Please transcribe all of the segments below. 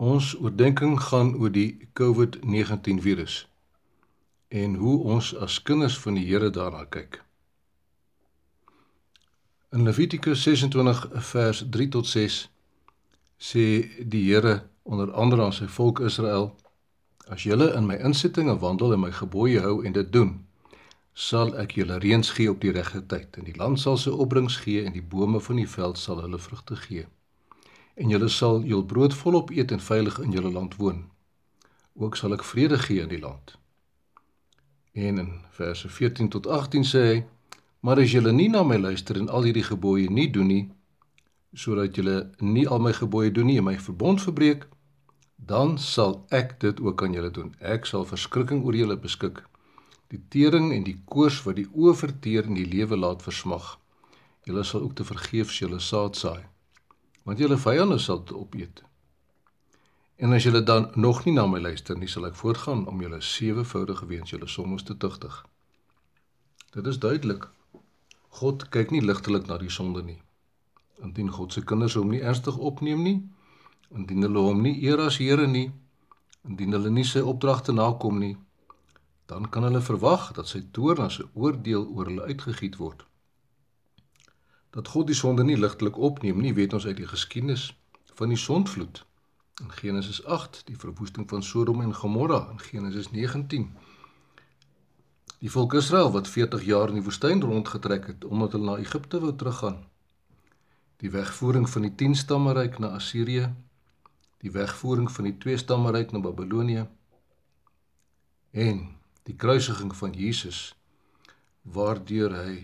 Ons oordeenking gaan oor die COVID-19 virus en hoe ons as kinders van die Here daarna kyk. In Levitikus 26 vers 3 tot 6 sê die Here onder andere aan sy volk Israel: As julle in my insettinge wandel en my gebooie hou en dit doen, sal ek julle reëns gee op die regte tyd en die land sal sy opbrengs gee en die bome van die veld sal hulle vrugte gee en julle sal jul brood volop eet en veilig in julle land woon. Ook sal ek vrede gee in die land. En in verse 14 tot 18 sê hy: Maar as julle nie na my luister en al hierdie gebooie nie doen nie, sodat julle nie al my gebooie doen nie en my verbond verbreek, dan sal ek dit ook aan julle doen. Ek sal verskrikking oor julle beskik. Die tering en die koors wat die oë verteer en die lewe laat versmag. Julle sal ook te vergeefs julle saad saai want julle vyande sal dit opeet. En as julle dan nog nie na my luister nie, sal ek voortgaan om julle sewevoudige weens julle sondes te tugtig. Dit is duidelik. God kyk nie ligtelik na die sonde nie. Indien God se kinders hom nie ernstig opneem nie, indien hulle hom nie eer as Here nie, indien hulle nie sy opdragte nakom nie, dan kan hulle verwag dat sy toorn as 'n oordeel oor hulle uitgegiet word. Dat God die sonde nie ligtelik opneem nie, weet ons uit die geskiedenis van die sondvloed. In Genesis 8, die verwoesting van Sodom en Gomorra in Genesis 19. Die volk Israel wat 40 jaar in die woestyn rondgetrek het omdat hulle na Egipte wou teruggaan. Die wegvoering van die 10 stammeryk na Assirië, die wegvoering van die 2 stammeryk na Babilonië en die kruisiging van Jesus waardeur hy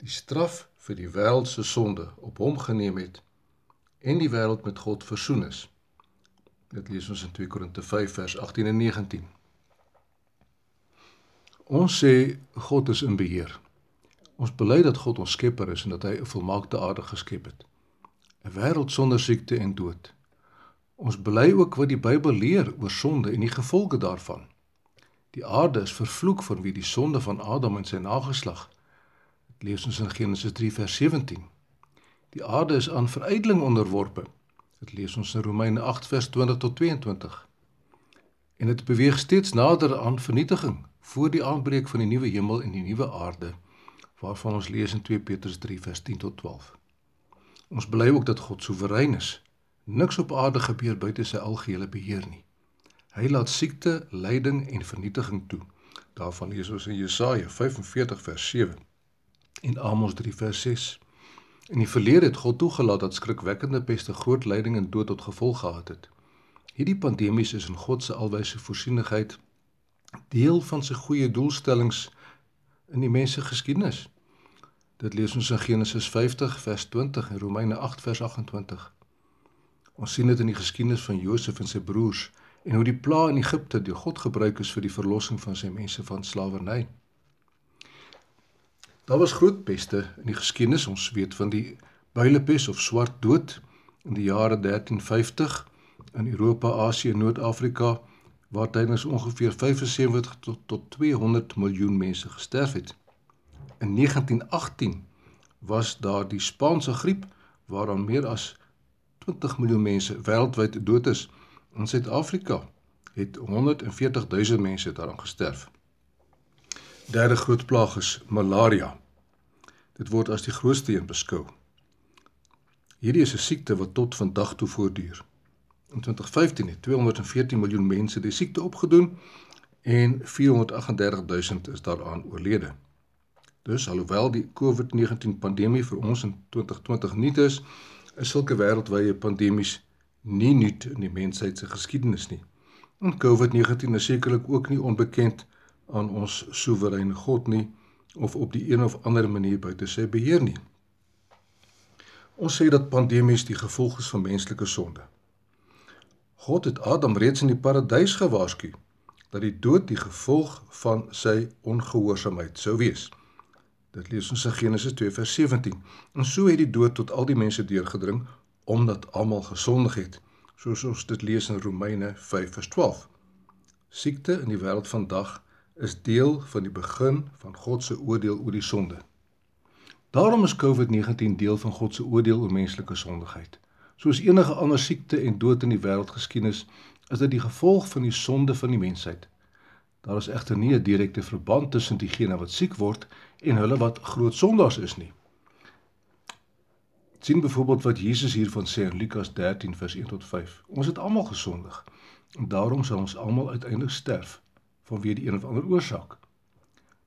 die straf vir die wêreld se sonde op hom geneem het en die wêreld met God versoen is. Dit lees ons in 2 Korinte 5 vers 18 en 19. Ons sê God is in beheer. Ons bely dat God ons skepper is en dat hy 'n volmaakte aarde geskep het. 'n Wêreld sonder siekte en dood. Ons bely ook wat die Bybel leer oor sonde en die gevolge daarvan. Die aarde is vervloek vir wie die sonde van Adam en sy nageslag lees ons in Genesis 3 vers 17. Die aarde is aan verydeling onderworpe. Dit lees ons in Romeine 8 vers 20 tot 22. En dit beweeg steeds nader aan vernietiging voor die aanbreek van die nuwe hemel en die nuwe aarde waarvan ons lees in 2 Petrus 3 vers 10 tot 12. Ons bely ook dat God soewerein is. Niks op aarde gebeur buite sy algehele beheer nie. Hy laat siekte, lyding en vernietiging toe. Daarvan lees ons in Jesaja 45 vers 7 en Amos 3 vers 6. In die verlede het God toegelaat dat skrikwekkende peste groot lyding en dood tot gevolg gehad het. Hierdie pandemies is in God se alwyse voorsienigheid deel van sy goeie doelstellings in die mens se geskiedenis. Dit lees ons in Genesis 50 vers 20 en Romeine 8 vers 28. Ons sien dit in die geskiedenis van Josef en sy broers en hoe die pla in Egipte deur God gebruik is vir die verlossing van sy mense van slawerny. Daar was groot peste in die geskiedenis. Ons weet van die builepes of swart dood in die jare 1350 in Europa, Asië en Noord-Afrika waar tydens ongeveer 75 tot tot 200 miljoen mense gesterf het. In 1918 was daar die Spaanse griep waaraan meer as 20 miljoen mense wêreldwyd dood is. In Suid-Afrika het 140 000 mense daaraan gesterf. Derde groot plaag is malaria. Dit word as die grootste een beskou. Hierdie is 'n siekte wat tot vandag toe voortduur. In 2015 het 214 miljoen mense die siekte opgedoen en 438 000 is daaraan oorlede. Dus alhoewel die COVID-19 pandemie vir ons in 2020 nuut is, is sulke wêreldwye pandemies nie nuut in die mensheid se geskiedenis nie. En COVID-19 is sekerlik ook nie onbekend aan ons soewereine God nie of op die een of ander manier buite sy beheer nie. Ons sê dat pandemies die gevolg is van menslike sonde. God het Adam reeds in die paradys gewaarsku dat die dood die gevolg van sy ongehoorsaamheid sou wees. Dit lees ons in Genesis 2 vers 17. En so het die dood tot al die mense deurgedring omdat almal gesondig het, soos ons dit lees in Romeine 5 vers 12. Siekte in die wêreld vandag is deel van die begin van God se oordeel oor die sonde. Daarom is COVID-19 deel van God se oordeel oor menslike sondigheid. Soos enige ander siekte en dood in die wêreld geskiedenis, is dit die gevolg van die sonde van die mensheid. Daar is egter nie 'n direkte verband tussen diegene wat siek word en hulle wat groot sondaars is nie. Sien byvoorbeeld wat Jesus hiervan sê in Lukas 13 vers 1 tot 5. Ons het almal gesondig en daarom sal ons almal uiteindelik sterf vanweë die een of ander oorsaak.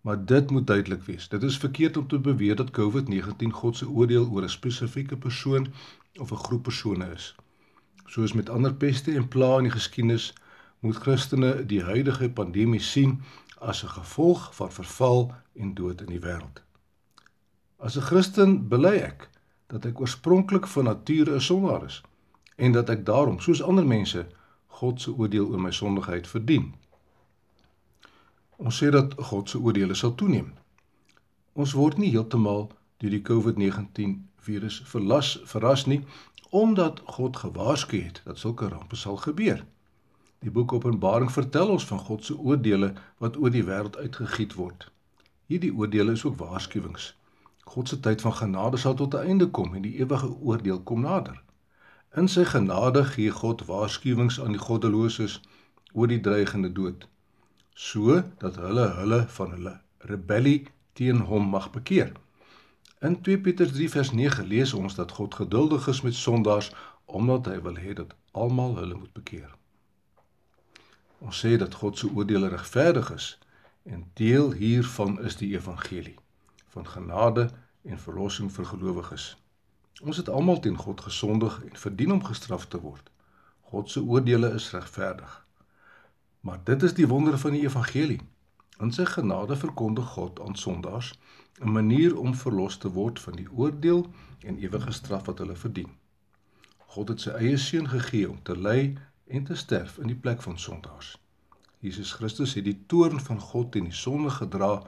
Maar dit moet duidelik wees. Dit is verkeerd om te beweer dat COVID-19 God se oordeel oor 'n spesifieke persoon of 'n groep persone is. Soos met ander peste en plaae in die geskiedenis, moet Christene die huidige pandemie sien as 'n gevolg van verval en dood in die wêreld. As 'n Christen bely ek dat ek oorspronklik van nature 'n sondaar is en dat ek daarom, soos ander mense, God se oordeel oor my sondigheid verdien. Ons sê dat God se oordeele sal toeneem. Ons word nie heeltemal deur die COVID-19 virus verlas verras nie omdat God gewaarsku het dat sulke rampe sal gebeur. Die boek Openbaring vertel ons van God se oordeele wat oor die wêreld uitgegiet word. Hierdie oordeele is ook waarskuwings. God se tyd van genade sal tot 'n einde kom en die ewige oordeel kom nader. In sy genade gee God waarskuwings aan die goddeloses oor die dreigende dood so dat hulle hulle van hulle rebellie teen hom mag bekeer. In 2 Petrus 3 vers 9 lees ons dat God geduldig is met sondaars omdat hy wil hê dat almal hulle moet bekeer. Ons sê dat God se oordeel regverdig is en deel hiervan is die evangelie van genade en verlossing vir gelowiges. Ons het almal teen God gesondig en verdien om gestraf te word. God se oordeele is regverdig. Maar dit is die wonder van die evangelie. In sy genade verkondig God aan sondaars 'n manier om verlos te word van die oordeel en ewige straf wat hulle verdien. God het sy eie seun gegee om te ly en te sterf in die plek van sondaars. Jesus Christus het die toorn van God teen die sonde gedra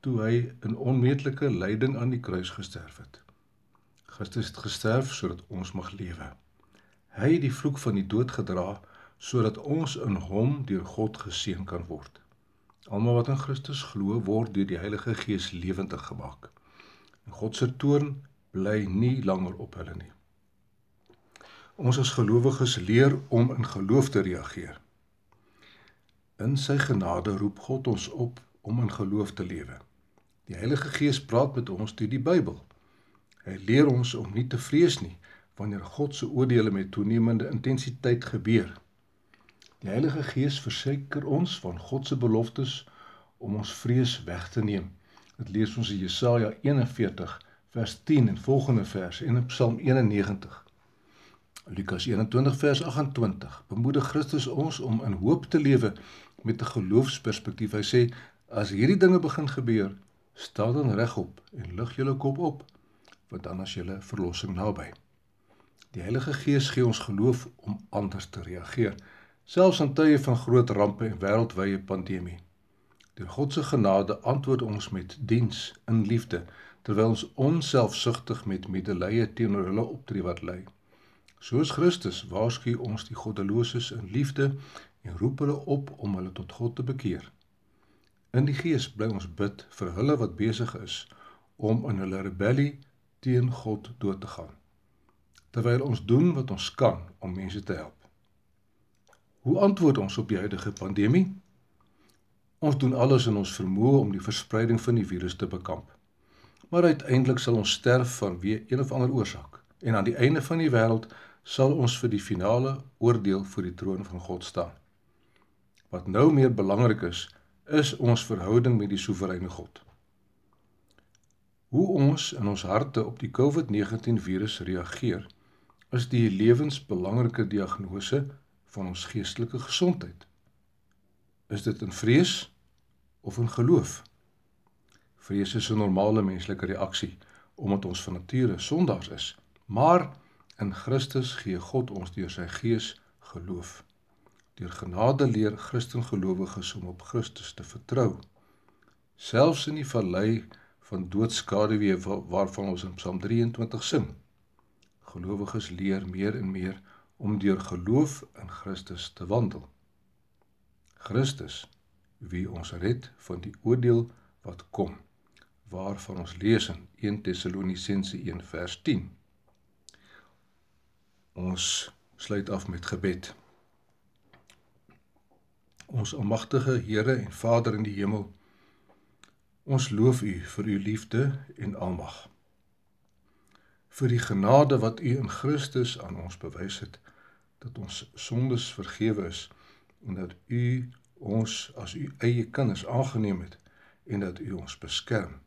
toe hy in onmeetlike lyding aan die kruis gesterf het. Christus het gesterf sodat ons mag lewe. Hy het die vloek van die dood gedra sodat ons in hom deur God geseën kan word. Almal wat in Christus glo, word deur die Heilige Gees lewendig gemaak. En God se toorn bly nie langer op hulle nie. Ons as gelowiges leer om in geloof te reageer. In sy genade roep God ons op om in geloof te lewe. Die Heilige Gees praat met ons deur die Bybel. Hy leer ons om nie te vrees nie wanneer God se oordeele met toenemende intensiteit gebeur. Die Heilige Gees verseker ons van God se beloftes om ons vrees weg te neem. Dit lees ons in Jesaja 41 vers 10 en volgende vers en in Psalm 91. Lukas 21 vers 28 bemoedig Christus ons om in hoop te lewe met 'n geloofsperspektief. Hy sê as hierdie dinge begin gebeur, staan dan regop en lig julle kop op, want dan as julle verlossing naby. Die Heilige Gees gee ons geloof om anders te reageer selfs in tye van groot rampe en wêreldwye pandemie. Deur God se genade antwoord ons met diens in liefde terwyl ons onselfsugtig met medelee teenoor hulle optree wat ly. Soos Christus waarsku ons die goddeloses in liefde en roep hulle op om hulle tot God te bekeer. In die Gees bly ons bid vir hulle wat besig is om in hulle rebellie teen God dood te gaan. Terwyl ons doen wat ons kan om mense te help. Hoe antwoord ons op die huidige pandemie? Ons doen alles in ons vermoë om die verspreiding van die virus te bekamp. Maar uiteindelik sal ons sterf vanweë een of ander oorsaak. En aan die einde van die wêreld sal ons vir die finale oordeel voor die troon van God staan. Wat nou meer belangrik is, is ons verhouding met die soewereine God. Hoe ons in ons harte op die COVID-19 virus reageer, is die lewensbelangrike diagnose van ons geestelike gesondheid. Is dit in vrees of in geloof? Vrees is 'n normale menslike reaksie omdat ons van nature sondaars is, maar in Christus gee God ons deur sy Gees geloof. Deur genade leer Christen gelowiges om op Christus te vertrou. Selfs in die vallei van doodskaduwee waarvan ons in Psalm 23 sing. Gelowiges leer meer en meer om deur geloof in Christus te wandel. Christus wie ons red van die oordeel wat kom waarvan ons lees in 1 Tessalonisense 1 vers 10. Ons sluit af met gebed. Ons almagtige Here en Vader in die hemel. Ons loof U vir U liefde en almag. Vir die genade wat U in Christus aan ons bewys het dat ons sondes vergewe is en dat U ons as U eie kinders aangeneem het en dat U ons beskerm.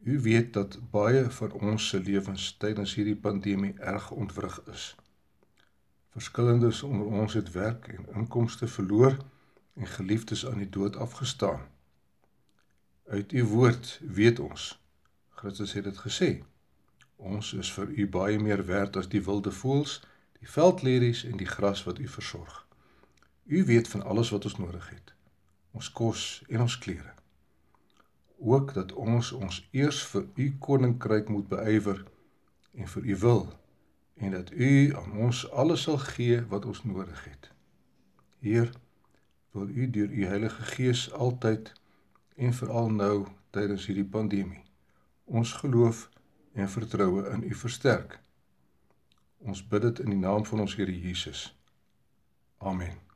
U weet dat baie van ons se lewens tydens hierdie pandemie erg ontwrig is. Verskillendes onder ons het werk en inkomste verloor en geliefdes aan die dood afgestaan. Uit u woord weet ons. Christus het dit gesê. Ons is vir u baie meer werd as die wilde voëls, die veldlelies en die gras wat u versorg. U weet van alles wat ons nodig het. Ons kos en ons klere. Ook dat ons ons eers vir u koninkryk moet beywer en vir u wil en dat U aan ons alles sal gee wat ons nodig het. Heer, wil U deur U Heilige Gees altyd en veral nou tydens hierdie pandemie ons geloof en vertroue in U versterk. Ons bid dit in die naam van ons Here Jesus. Amen.